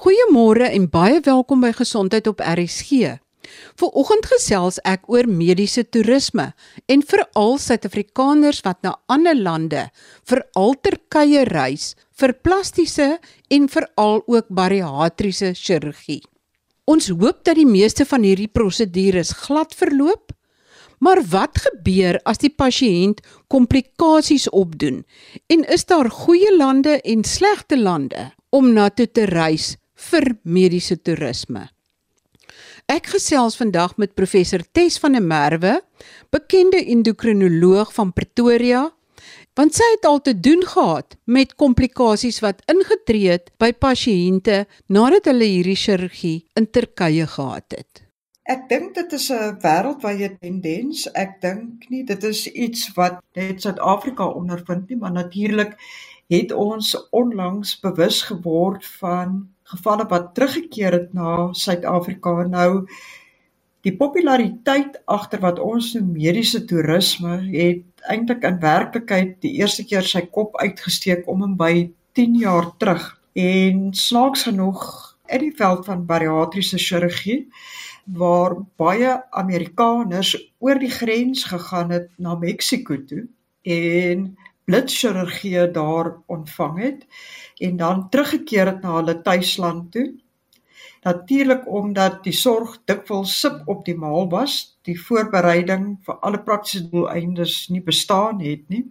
Goeiemôre en baie welkom by Gesondheid op RSG. Vanoggend gesels ek oor mediese toerisme en veral Suid-Afrikaners wat na ander lande vir alterkye reis vir plastiese en veral ook bariatriese chirurgie. Ons hoop dat die meeste van hierdie prosedures glad verloop. Maar wat gebeur as die pasiënt komplikasies opdoen? En is daar goeie lande en slegte lande om na toe te reis vir mediese toerisme. Ek gesels vandag met professor Tes van der Merwe, bekende endokrinoloog van Pretoria, want sy het al te doen gehad met komplikasies wat ingetree het by pasiënte nadat hulle hierdie chirurgie in Turkye gehad het. Ek dink dit is 'n wêreldwye tendens. Ek dink nie dit is iets wat net Suid-Afrika ondervind nie, maar natuurlik het ons onlangs bewus geword van gevalle wat teruggekeer het na Suid-Afrika. Nou die populariteit agter wat ons noem mediese toerisme het eintlik in werklikheid die eerste keer sy kop uitgesteek om en by 10 jaar terug. En snaaks genoeg in die veld van bariatriese chirurgie waar baie Amerikaners oor die grens gegaan het na Mexiko toe en blitchirurgie daar ontvang het en dan teruggekeer het na hulle tuisland toe. Natuurlik omdat die sorg dikwels suboptimaal was, die voorbereiding vir alle praktiese doeleindes nie bestaan het nie,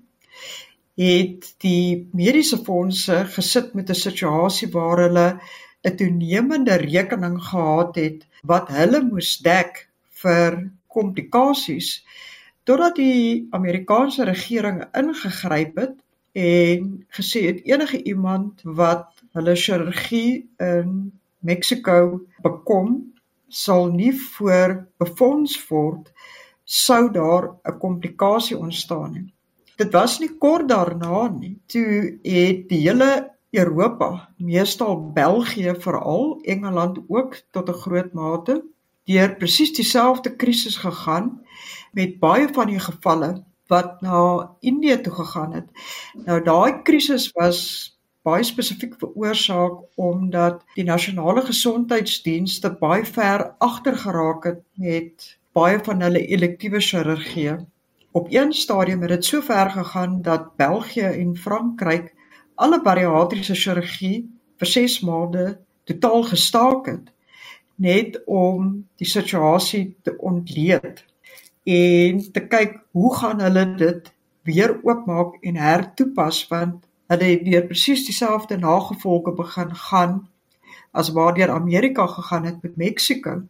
het die mediese fondse gesit met 'n situasie waar hulle 'n toenemende rekening gehad het wat hulle moes dek vir komplikasies totdat die Amerikaanse regering ingegryp het en gesê het enige iemand wat hulle chirurgie in Mexiko bekom sal nie voor befonds word sou daar 'n komplikasie ontstaan nie. Dit was nie kort daarna nie toe het die hele Europa, meestal België veral, Engeland ook tot 'n groot mate deur presies dieselfde krisis gegaan met baie van die gevalle wat na Indië toe gegaan het. Nou daai krisis was baie spesifiek veroorsaak omdat die nasionale gesondheidsdienste baie ver agter geraak het met baie van hulle elektiewe chirurgie. Op een stadium het dit so ver gegaan dat België en Frankryk alle bariatriese chirurgie vir 6 maande totaal gestaak het net om die situasie te ontleed en te kyk hoe gaan hulle dit weer oopmaak en hertoepas want hulle het weer presies dieselfde nagevolge begin gaan as waardeur Amerika gegaan het met Mexiko.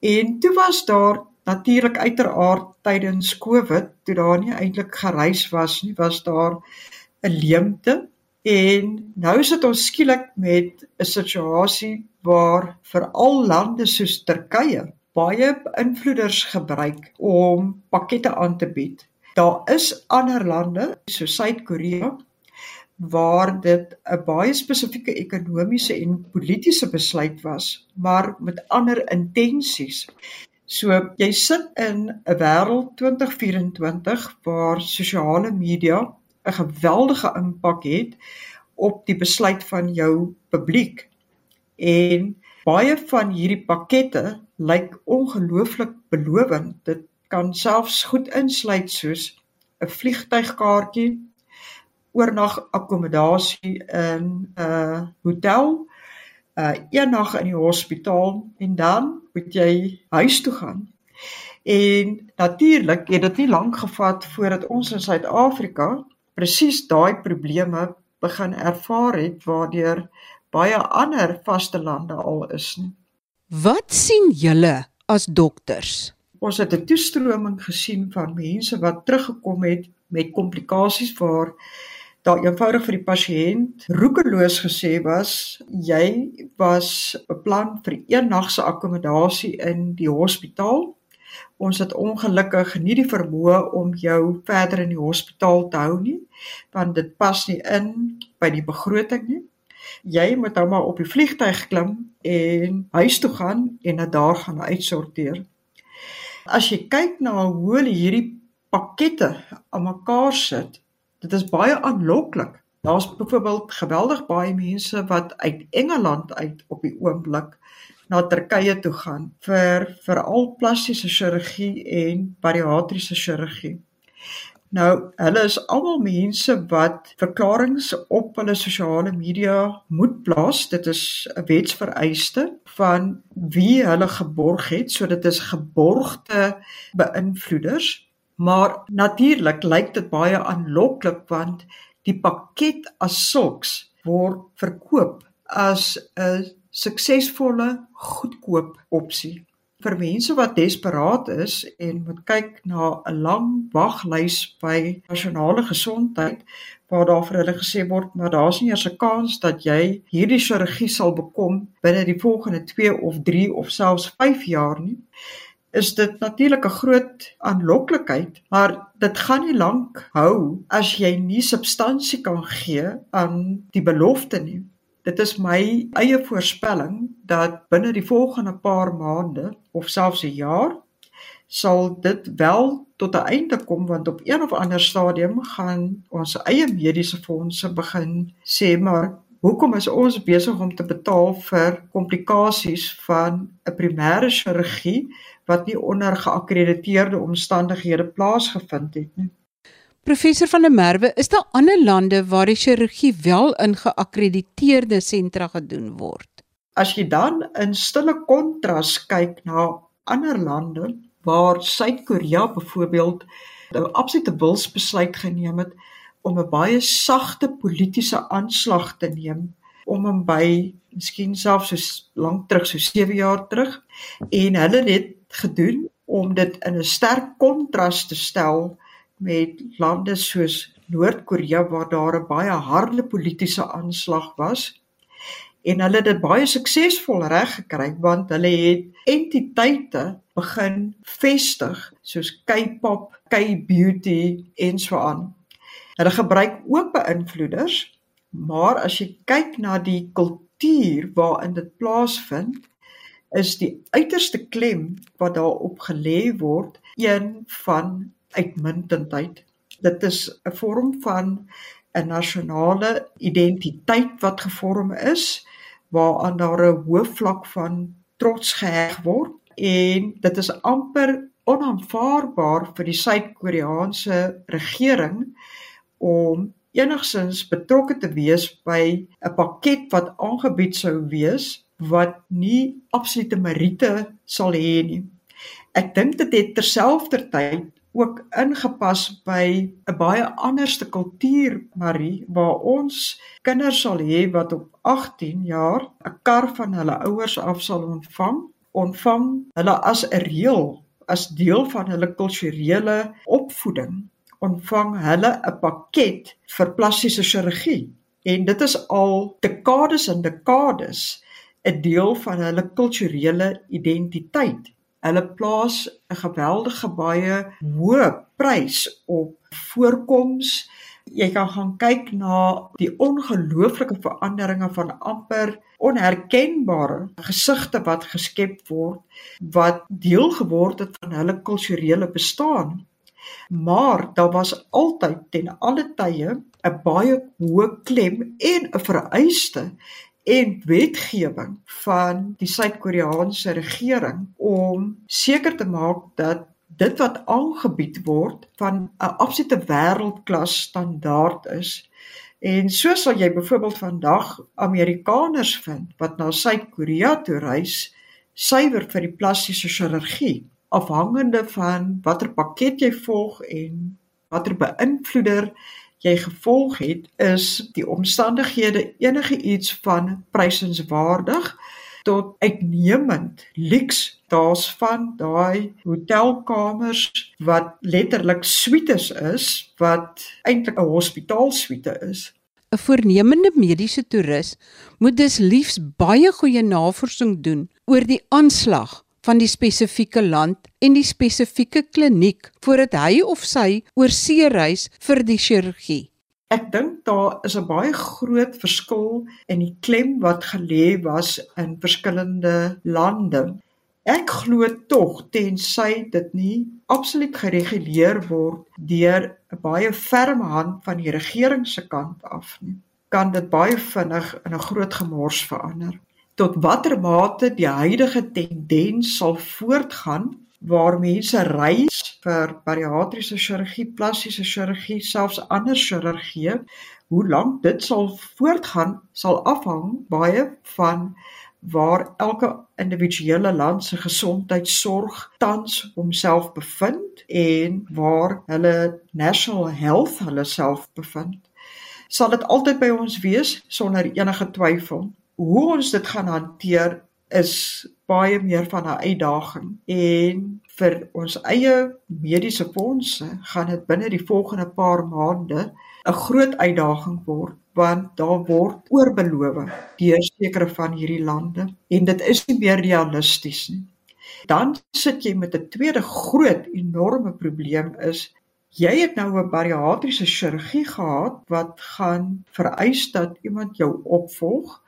En toe was daar natuurlik uiteraard tydens Covid toe daar nie eintlik gereis was nie, was daar 'n leemte en nou sit ons skielik met 'n situasie waar veral lande soos Turkye baie beïnvloeders gebruik om pakkette aan te bied. Daar is ander lande soos Suid-Korea waar dit 'n baie spesifieke ekonomiese en politieke besluit was, maar met ander intensies. So jy sit in 'n wêreld 2024 waar sosiale media 'n geweldige impak het op die besluit van jou publiek. En baie van hierdie pakkette lyk ongelooflik belovend. Dit kan selfs goed insluit soos 'n vliegtuigkaartjie, oornag akkommodasie in 'n hotel, 'n uh, een nag in die hospitaal en dan moet jy huis toe gaan. En natuurlik het dit nie lank gevat voordat ons in Suid-Afrika presies daai probleme begin ervaar het waardeur baie ander vaste lande al is nie. Wat sien julle as dokters? Ons het 'n toestroming gesien van mense wat teruggekom het met komplikasies waar daar eenvoudig vir die pasiënt roekeloos gesê was jy was beplan vir een nag se akkommodasie in die hospitaal. Ons het ongelukkig nie die vermoë om jou verder in die hospitaal te hou nie want dit pas nie in by die begroting nie jy moet nou maar op die vliegtuig klim en huis toe gaan en dit daar gaan uitsorteer. As jy kyk na hoe hulle hierdie pakkette aan mekaar sit, dit is baie aanloklik Daar's byvoorbeeld geweldig baie mense wat uit Engeland uit op die oomblik na Turkye toe gaan vir veral plastiese chirurgie en bariatriese chirurgie. Nou, hulle is almal mense wat verklaringe op hulle sosiale media moet plaas. Dit is 'n wetsvereiste van wie hulle geborg het, so dit is geborgde beïnvloeders. Maar natuurlik lyk dit baie aanloklik want die pakket as sulks word verkoop as 'n suksesvolle goedkoop opsie vir mense wat desperaat is en moet kyk na 'n lang waglys by nasionale gesondheid waar daar vir hulle gesê word maar daar's nie eers 'n kans dat jy hierdie chirurgie sal bekom binne die volgende 2 of 3 of selfs 5 jaar nie is dit natuurlik 'n groot aanloklikheid maar dit gaan nie lank hou as jy nie substansie kan gee aan die belofte nie Dit is my eie voorspelling dat binne die volgende paar maande of selfs 'n jaar sal dit wel tot 'n einde kom want op een of ander stadium gaan ons eie mediese fondse begin sê maar hoekom is ons besig om te betaal vir komplikasies van 'n primêre chirurgie wat nie onder geakkrediteerde omstandighede plaasgevind het nie. Professor van der Merwe, is daar ander lande waar die chirurgie wel in geakkrediteerde sentra gedoen word? As jy dan in stille kontras kyk na ander lande waar Suid-Korea byvoorbeeld 'n absolute wilsbesluit geneem het om 'n baie sagte politieke aanslag te neem om hom by miskien selfs so lank terug so 7 jaar terug en hulle het gedoen om dit in 'n sterk kontras te stel met lande soos Noord-Korea waar daar 'n baie harde politieke aanslag was en hulle het dit baie suksesvol reggekry want hulle het entiteite begin vestig soos K-pop, K-beauty en so aan. Hulle gebruik ook beïnvloeders, maar as jy kyk na die kultuur waarin dit plaasvind, is die uiterste klem wat daarop gelê word een van uitmuntendheid. Dit is 'n vorm van 'n nasionale identiteit wat gevorm is waaraan daar 'n hoë vlak van trots geheg word en dit is amper onaanvaarbaar vir die Suid-Koreaanse regering om enigsins betrokke te wees by 'n pakket wat aangebied sou wees wat nie absolute meriete sal hê nie. Ek dink dit het terselfdertyd ook ingepas by 'n baie anderste kultuur Marie waar ons kinders sal hê wat op 18 jaar 'n kar van hulle ouers af sal ontvang ontvang hulle as 'n reël as deel van hulle kulturele opvoeding ontvang hulle 'n pakket vir plastiese chirurgie. En dit is al dekades en dekades 'n deel van hulle kulturele identiteit Hulle plaas 'n geweldige baie hoë prys op voorkoms. Jy kan gaan kyk na die ongelooflike veranderinge van amper onherkenbare gesigte wat geskep word wat deel geword het van hulle kulturele bestaan. Maar daar was altyd ten alle tye 'n baie hoë klem en 'n vereiste en wetgewing van die Suid-Koreaanse regering om seker te maak dat dit wat aangebied word van 'n absolute wêreldklas standaard is. En so sal jy byvoorbeeld vandag Amerikaners vind wat na Suid-Korea toe reis suiwer vir die plastiese chirurgie afhangende van watter pakket jy volg en watter beïnvloeder jy gevolg het is die omstandighede enige iets van prysenswaardig tot uitnemend luks daar's van daai hotelkamers wat letterlik suites is wat eintlik 'n hospitaalsuite is. 'n voornemende mediese toerist moet dus liefs baie goeie navorsing doen oor die aanslag van die spesifieke land en die spesifieke kliniek voordat hy of sy oor see reis vir die chirurgie. Ek dink daar is 'n baie groot verskil in die klem wat gelê was in verskillende lande. Ek glo tog tensy dit nie absoluut gereguleer word deur 'n baie ferme hand van die regering se kant af nie, kan dit baie vinnig in 'n groot gemors verander. Tot watter mate die huidige tendens sal voortgaan waar mense reis vir bariatriese chirurgie, plastiese chirurgie, selfs ander chirurgie, hoe lank dit sal voortgaan sal afhang baie van waar elke individuele land se gesondheidsorg tans homself bevind en waar hulle national health hulle self bevind. Sal dit altyd by ons wees sonder enige twyfel hoe ons dit gaan hanteer is baie meer van 'n uitdaging en vir ons eie mediese fondse gaan dit binne die volgende paar maande 'n groot uitdaging word want daar word oorbeloof deur sekere van hierdie lande en dit is nie meer realisties nie. Dan sit jy met 'n tweede groot enorme probleem is jy het nou 'n bariatriese chirurgie gehad wat gaan vereis dat iemand jou opvolg.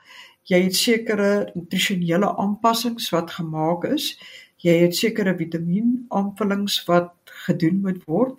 Jy het sekere nutrisionele aanpassings wat gemaak is. Jy het sekere vitamienaanvullings wat gedoen moet word.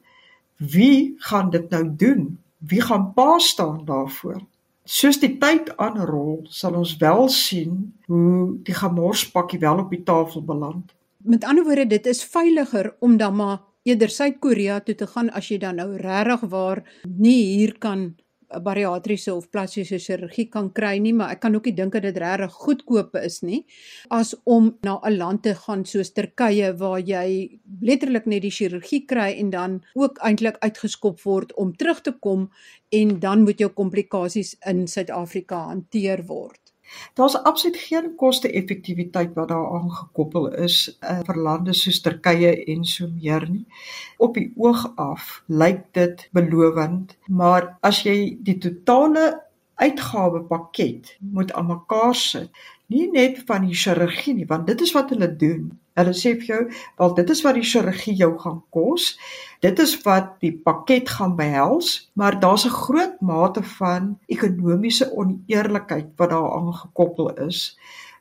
Wie gaan dit nou doen? wie gaan pa staan daarvoor? Soos die tyd aanrol, sal ons wel sien hoe die gemorspakkie wel op die tafel beland. Met ander woorde, dit is veiliger om dan maar eerder Suid-Korea toe te gaan as jy dan nou regtig waar nie hier kan bariatriese of plastiese chirurgie kan kry nie, maar ek kan ook nie dink dat dit regtig goedkoop is nie as om na 'n land te gaan soos Turkye waar jy letterlik net die chirurgie kry en dan ook eintlik uitgeskop word om terug te kom en dan moet jou komplikasies in Suid-Afrika hanteer word. Daar's absoluut geen koste-effektiwiteit wat daaraan gekoppel is uh, vir lande soos Turkye en so meer nie. Op die oog af lyk dit belovend, maar as jy die totale uitgawepakket moet aan mekaar sit, nie net van die chirurgie nie, want dit is wat hulle doen. Hulle sê vir jou, "Wel, dit is wat die chirurgie jou gaan kos. Dit is wat die pakket gaan behels, maar daar's 'n groot mate van ekonomiese oneerlikheid wat daaraan gekoppel is,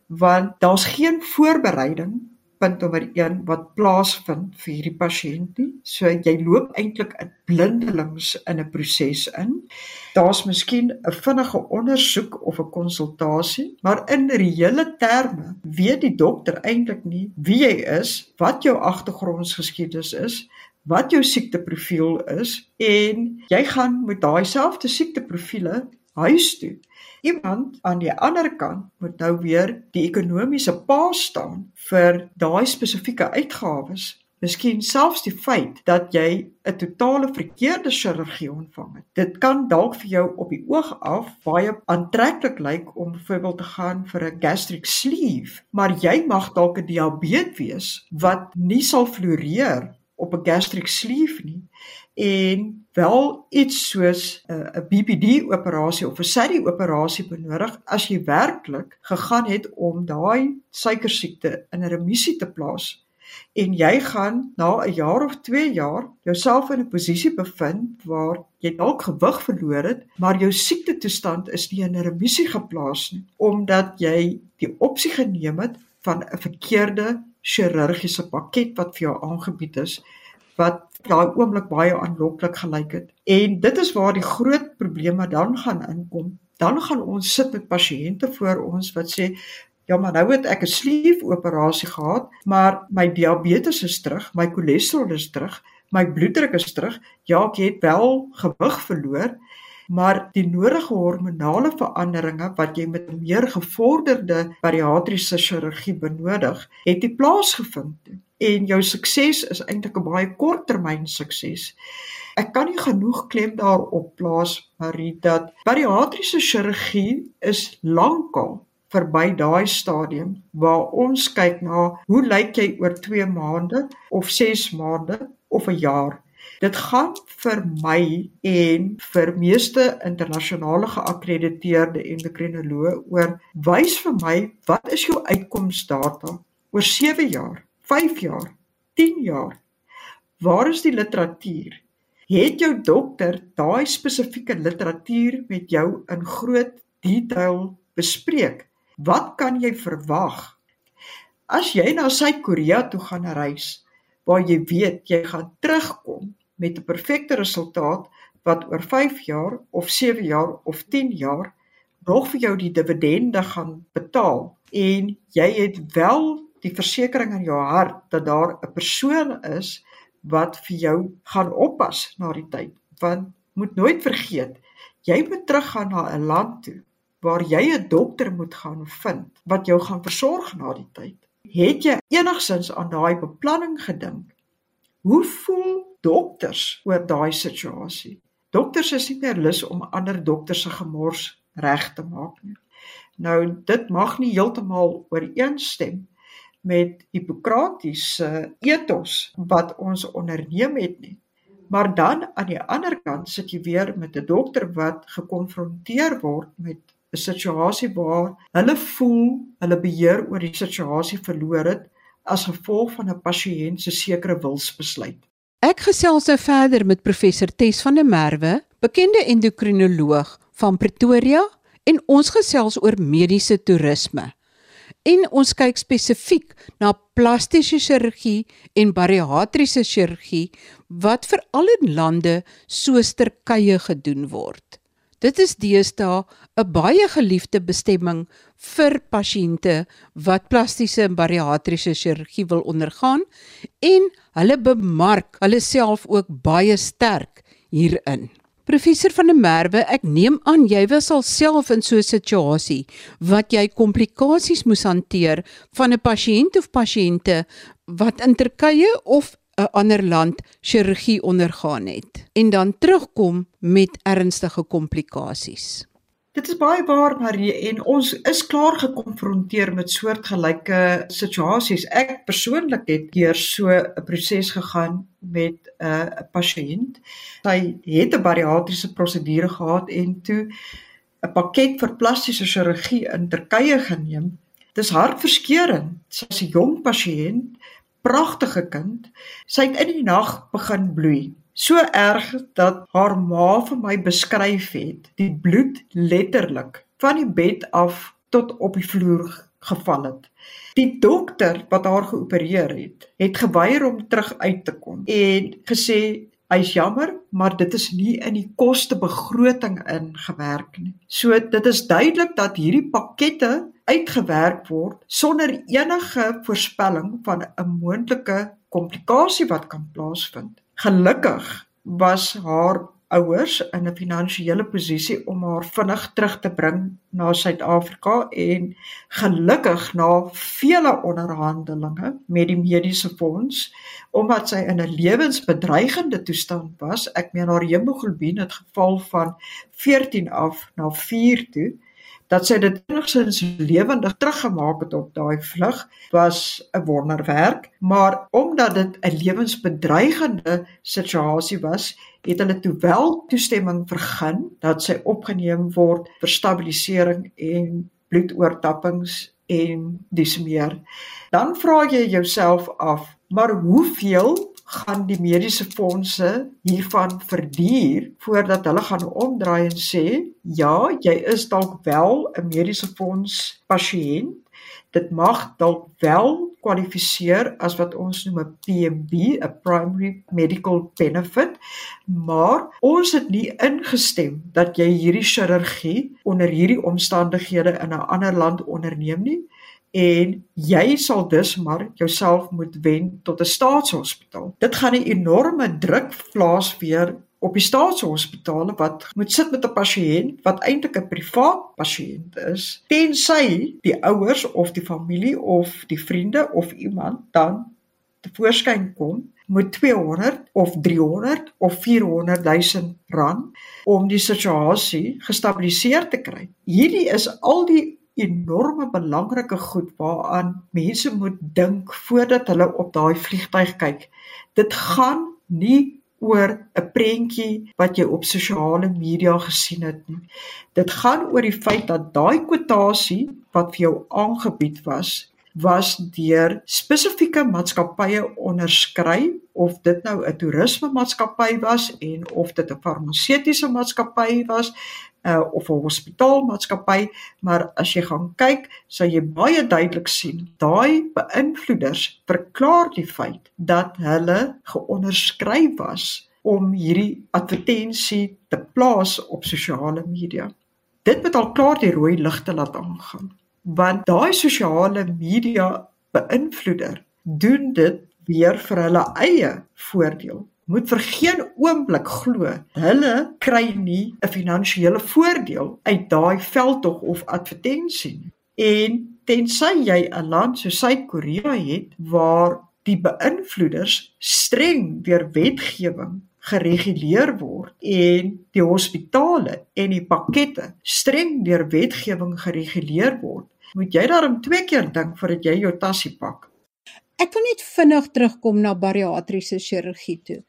want daar's geen voorbereiding punt nommer 1 wat plaasvind vir hierdie pasiënt nie. So jy loop eintlik blindelings in 'n proses in. Daar's miskien 'n vinnige ondersoek of 'n konsultasie, maar in reële terme weet die dokter eintlik nie wie jy is, wat jou agtergrondgeskiedenis is, wat jou siekteprofiel is en jy gaan met daai selfde siekteprofiele huis toe. Iemand aan die ander kant moet nou weer die ekonomiese pa staan vir daai spesifieke uitgawes. Miskien selfs die feit dat jy 'n totale verkeerde chirurgie ontvang het. Dit kan dalk vir jou op die oog af baie aantreklik lyk om byvoorbeeld te gaan vir 'n gastric sleeve, maar jy mag dalk 'n diabetes wees wat nie sal floreer op 'n gastric sleeve nie en wel iets soos 'n uh, BPD operasie of 'n SADI operasie benodig as jy werklik gegaan het om daai suikersiekte in 'n remissie te plaas. En jy gaan na 'n jaar of 2 jaar jouself in 'n posisie bevind waar jy dalk gewig verloor het maar jou siektetoestand is nie in 'n remissie geplaas nie omdat jy die opsie geneem het van 'n verkeerde chirurgiese pakket wat vir jou aangebied is wat daai oomblik baie aanloklik gelyk het. En dit is waar die groot probleme dan gaan inkom. Dan gaan ons sit met pasiënte voor ons wat sê ja, maar nou het ek 'n sleeve operasie gehad, maar my diabetes is terug, my cholesterol is terug, my bloeddruk is terug. Ja, ek het wel gewig verloor, maar die nodige hormonale veranderinge wat jy met 'n meer gevorderde bariatriese chirurgie benodig, het nie plaasgevind nie en jou sukses is eintlik 'n baie korttermyn sukses. Ek kan nie genoeg klem daarop plaas Marie dat bariatriese chirurgie is lankal verby daai stadium waar ons kyk na hoe lyk jy oor 2 maande of 6 maande of 'n jaar. Dit gaan vir my en vir meeste internasionale geakkrediteerde endokrinoloë oor wys vir my wat is jou uitkomsdata oor 7 jaar 5 jaar, 10 jaar. Waar is die literatuur? Het jou dokter daai spesifieke literatuur met jou in groot detail bespreek? Wat kan jy verwag? As jy na Suid-Korea toe gaan reis waar jy weet jy gaan terugkom met 'n perfekte resultaat wat oor 5 jaar of 7 jaar of 10 jaar nog vir jou die dividende gaan betaal en jy het wel die versekering in jou hart dat daar 'n persoon is wat vir jou gaan oppas na die tyd. Want moet nooit vergeet, jy moet teruggaan na 'n land toe waar jy 'n dokter moet gaan vind wat jou gaan versorg na die tyd. Het jy enigsins aan daai beplanning gedink? Hoe voel dokters oor daai situasie? Dokters is nie meer lus om ander dokters se gemors reg te maak nie. Nou dit mag nie heeltemal ooreenstem met Hippokratiese ethos wat ons onderneem het nie. Maar dan aan die ander kant sit jy weer met 'n dokter wat gekonfronteer word met 'n situasie waar hulle voel hulle beheer oor die situasie verloor het as gevolg van 'n pasiënt se sekere wilsbesluit. Ek gesels nou verder met professor Tes van der Merwe, bekende endokrinoloog van Pretoria, en ons gesels oor mediese toerisme en ons kyk spesifiek na plastiese chirurgie en bariatriese chirurgie wat veral in lande soos Turkye gedoen word. Dit is deesdae 'n baie geliefde bestemming vir pasiënte wat plastiese en bariatriese chirurgie wil ondergaan en hulle bemark hulle self ook baie sterk hierin. Professor van der Merwe, ek neem aan jy was alself in so 'n situasie wat jy komplikasies moes hanteer van 'n pasiënt of pasiënte wat in Turkye of 'n ander land chirurgie ondergaan het en dan terugkom met ernstige komplikasies. Dit is baie waar Marie en ons is klaar gekonfronteer met soortgelyke situasies. Ek persoonlik het deur so 'n proses gegaan met 'n uh, pasiënt. Sy het 'n bariatriese prosedure gehad en toe 'n pakket vir plastiese chirurgie in Turkye geneem. Dis hartverskeurende. Sy's 'n jong pasiënt, pragtige kind. Sy het in die nag begin bloei so erg dat haar ma vir my beskryf het die bloed letterlik van die bed af tot op die vloer geval het. Die dokter wat haar geopereer het, het geweier om terug uit te kom en gesê hy's jammer, maar dit is nie in die kostebegroting ingewerk nie. So dit is duidelik dat hierdie pakkette uitgewerk word sonder enige voorspelling van 'n moontlike komplikasie wat kan plaasvind. Gelukkig was haar ouers in 'n finansiële posisie om haar vinnig terug te bring na Suid-Afrika en gelukkig na vele onderhandelinge met die mediese fonds omdat sy in 'n lewensbedreigende toestand was ek meen haar hemoglobien het geval van 14 af na 4 toe dat sy dit enigsins lewendig teruggemaak het op daai vlug was 'n wonderwerk. Maar omdat dit 'n lewensbedreigende situasie was het hulle toe wel toestemming vergun dat sy opgeneem word vir stabilisering en bloedoortappings en dis meer dan vra jy jouself af maar hoeveel gaan die mediese fondse hiervan verduur voordat hulle gaan omdraai en sê ja, jy is dalk wel 'n mediese fonds pasiënt. Dit mag dalk wel kwalifiseer as wat ons noem 'n PMB, 'n primary medical benefit, maar ons het nie ingestem dat jy hierdie chirurgie onder hierdie omstandighede in 'n ander land onderneem nie en jy sal dus maar jouself moet wen tot 'n staatshospitaal. Dit gaan 'n enorme druk plaas weer op die staatshospitale wat moet sit met 'n pasiënt wat eintlik 'n privaat pasiënt is, tensy die ouers of die familie of die vriende of iemand dan te voorskyn kom met 200 of 300 of 400 000 rand om die situasie gestabiliseer te kry. Hierdie is al die enorme belangrike goed waaraan mense moet dink voordat hulle op daai vliegtyg kyk. Dit gaan nie oor 'n prentjie wat jy op sosiale media gesien het nie. Dit gaan oor die feit dat daai kwotasie wat vir jou aangebied was was deur spesifieke maatskappye onderskry of dit nou 'n toerisme maatskappy was en of dit 'n farmaseutiese maatskappy was uh, of 'n hospitaalmaatskappy, maar as jy gaan kyk, sal jy baie duidelik sien, daai beïnvloeders verklaar die feit dat hulle geonderskryf was om hierdie advertensie te plaas op sosiale media. Dit moet al klaar die rooi ligte laat aangaan, want daai sosiale media beïnvloeder doen dit weer vir hulle eie voordeel moet vir geen oomblik glo hulle kry nie 'n finansiële voordeel uit daai veldtog of advertensie nie. En tensy jy 'n land soos Suid-Korea het waar die beïnvloeders streng deur wetgewing gereguleer word en die hospitale en die pakkette streng deur wetgewing gereguleer word, moet jy daarom twee keer dink voordat jy jou tassie pak. Ek wil net vinnig terugkom na bariatriese chirurgie toe.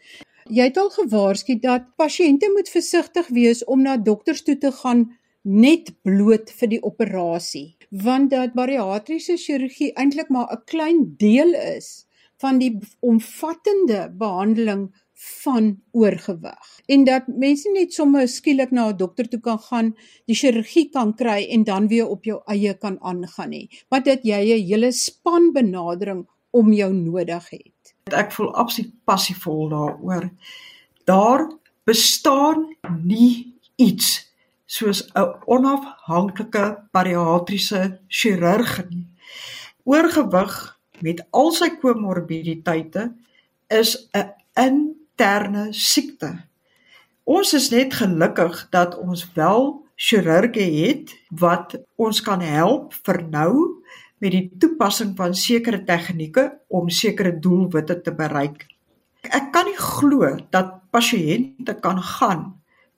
Jy het al gewaarsku dat pasiënte moet versigtig wees om na dokters toe te gaan net bloot vir die operasie, want dat bariatriese chirurgie eintlik maar 'n klein deel is van die omvattende behandeling van oorgewig en dat mense net sommer skielik na 'n dokter toe kan gaan, die chirurgie kan kry en dan weer op jou eie kan aangaan nie, maar dat jy 'n hele span benadering om jou nodig het. Ek voel absoluut passievol daaroor. Daar bestaan nie iets soos 'n onafhanklike bariatriese chirurg nie. Oorgewig met al sy komorbiditeite is 'n interne siekte. Ons is net gelukkig dat ons wel chirurge het wat ons kan help vir nou met die toepassing van sekere tegnieke om sekere doelwitte te bereik. Ek kan nie glo dat pasiënte kan gaan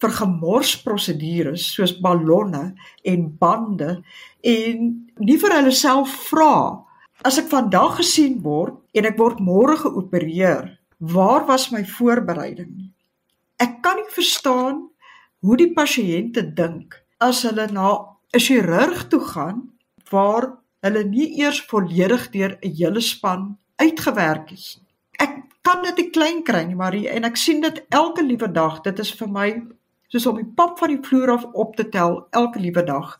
vir gemorsprosedures soos ballonne en bande en nie vir hulle self vra as ek vandag gesien word en ek word môre geopereer, waar was my voorbereiding? Ek kan nie verstaan hoe die pasiënte dink as hulle na 'n chirurg toe gaan waar hulle nie eers volledig deur 'n hele span uitgewerk is. Ek kan dit 'n klein kry nie, Marie, en ek sien dit elke liewe dag. Dit is vir my soos om die pap van die vloer af op te tel elke liewe dag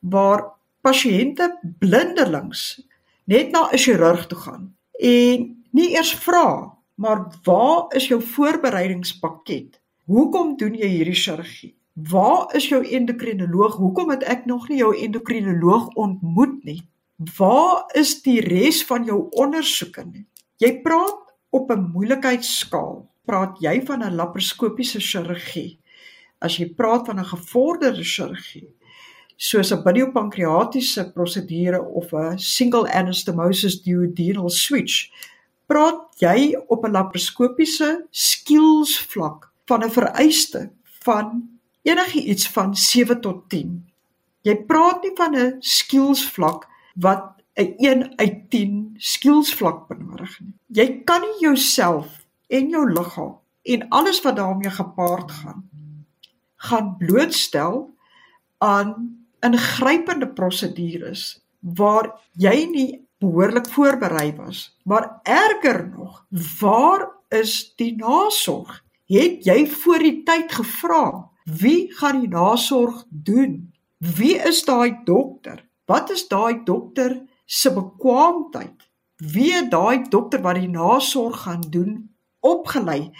waar pasiënte blindelings net na 'n chirurg toe gaan en nie eers vra maar waar is jou voorbereidingspakket? Hoekom doen jy hierdie chirurgie? Waar is jou endokrinoloog? Hoekom het ek nog nie jou endokrinoloog ontmoet nie? Waar is die res van jou ondersoeke nie? Jy praat op 'n moeilikheidskaal. Praat jy van 'n laparoskopiese chirurgie? As jy praat van 'n gevorderde chirurgie, soos 'n biliopankreatiese prosedure of 'n single anastomosis duodenal switch, praat jy op 'n laparoskopiese skills vlak van 'n vereiste van enigiets van 7 tot 10. Jy praat nie van 'n skills vlak wat 'n 1 uit 10 skillsvlak benodig nie. Jy kan nie jouself en jou liggaam en alles wat daarmee gepaard gaan gaan blootstel aan ingrypende prosedures waar jy nie behoorlik voorberei was. Maar erger nog, waar is die nasorg? Het jy voor die tyd gevra wie gaan die nasorg doen? Wie is daai dokter? Wat is daai dokter se bekwaamheid? Wie daai dokter wat die nasorg gaan doen opgelei?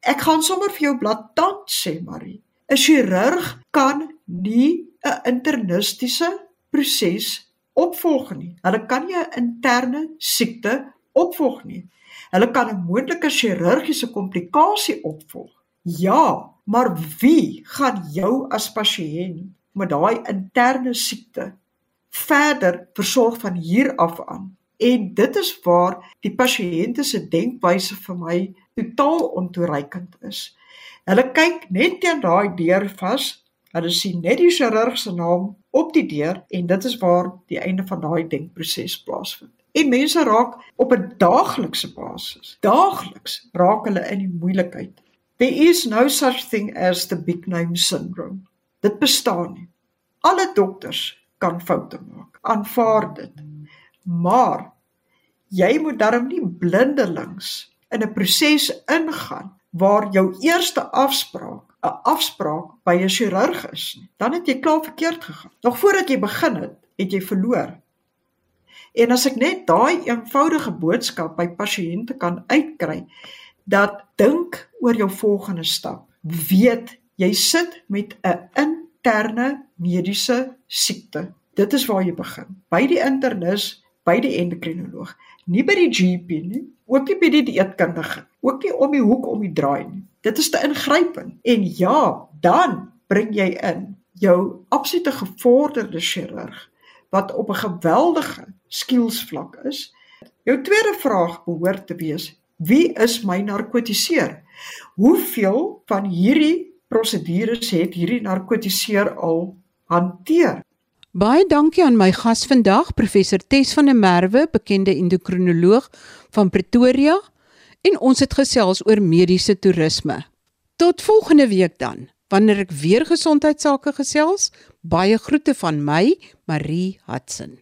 Ek gaan sommer vir jou blaatant sê, Marie. 'n Chirurg kan nie 'n internistiese proses opvolg nie. Hulle kan nie 'n interne siekte opvolg nie. Hulle kan 'n moontlike chirurgiese komplikasie opvolg. Ja, maar wie gaan jou as pasiënt met daai interne siekte verder versorg van hier af aan. En dit is waar die pasiënte se denkwyse vir my totaal ontoereikend is. Hulle kyk net teen daai deur vas. Hulle sien net die chirurg se naam op die deur en dit is waar die einde van daai denkproses plaasvind. En mense raak op 'n daaglikse basis. Daagliks raak hulle in die moeilikheid. There is no such thing as the big name syndrome. Dit bestaan nie. Alle dokters kan foute maak. Aanvaar dit. Maar jy moet darm nie blindelings in 'n proses ingaan waar jou eerste afspraak 'n afspraak by 'n chirurg is nie. Dan het jy klaar verkeerd gegaan. Nog voordat jy begin het, het jy verloor. En as ek net daai eenvoudige boodskap by pasiënte kan uitkry dat dink oor jou volgende stap. Weet jy sit met 'n interne mediese siekte. Dit is waar jy begin. By die internis, by die endokrinoloog, nie by die GP nie, ook nie by die dieetkundige, ook nie om die hoek om die draai nie. Dit is te ingrypend. En ja, dan bring jy in jou absolute gevorderde chirurg wat op 'n geweldige skielsvlak is. Jou tweede vraag behoort te wees: Wie is my narkotiseer? Hoeveel van hierdie prosedures het hierdie narkotiseer al hanteer? Baie dankie aan my gas vandag, professor Tes van der Merwe, bekende endokrinoloog van Pretoria, en ons het gesels oor mediese toerisme. Tot volgende week dan, wanneer ek weer gesondheidsake gesels. Baie groete van my, Marie Hudson.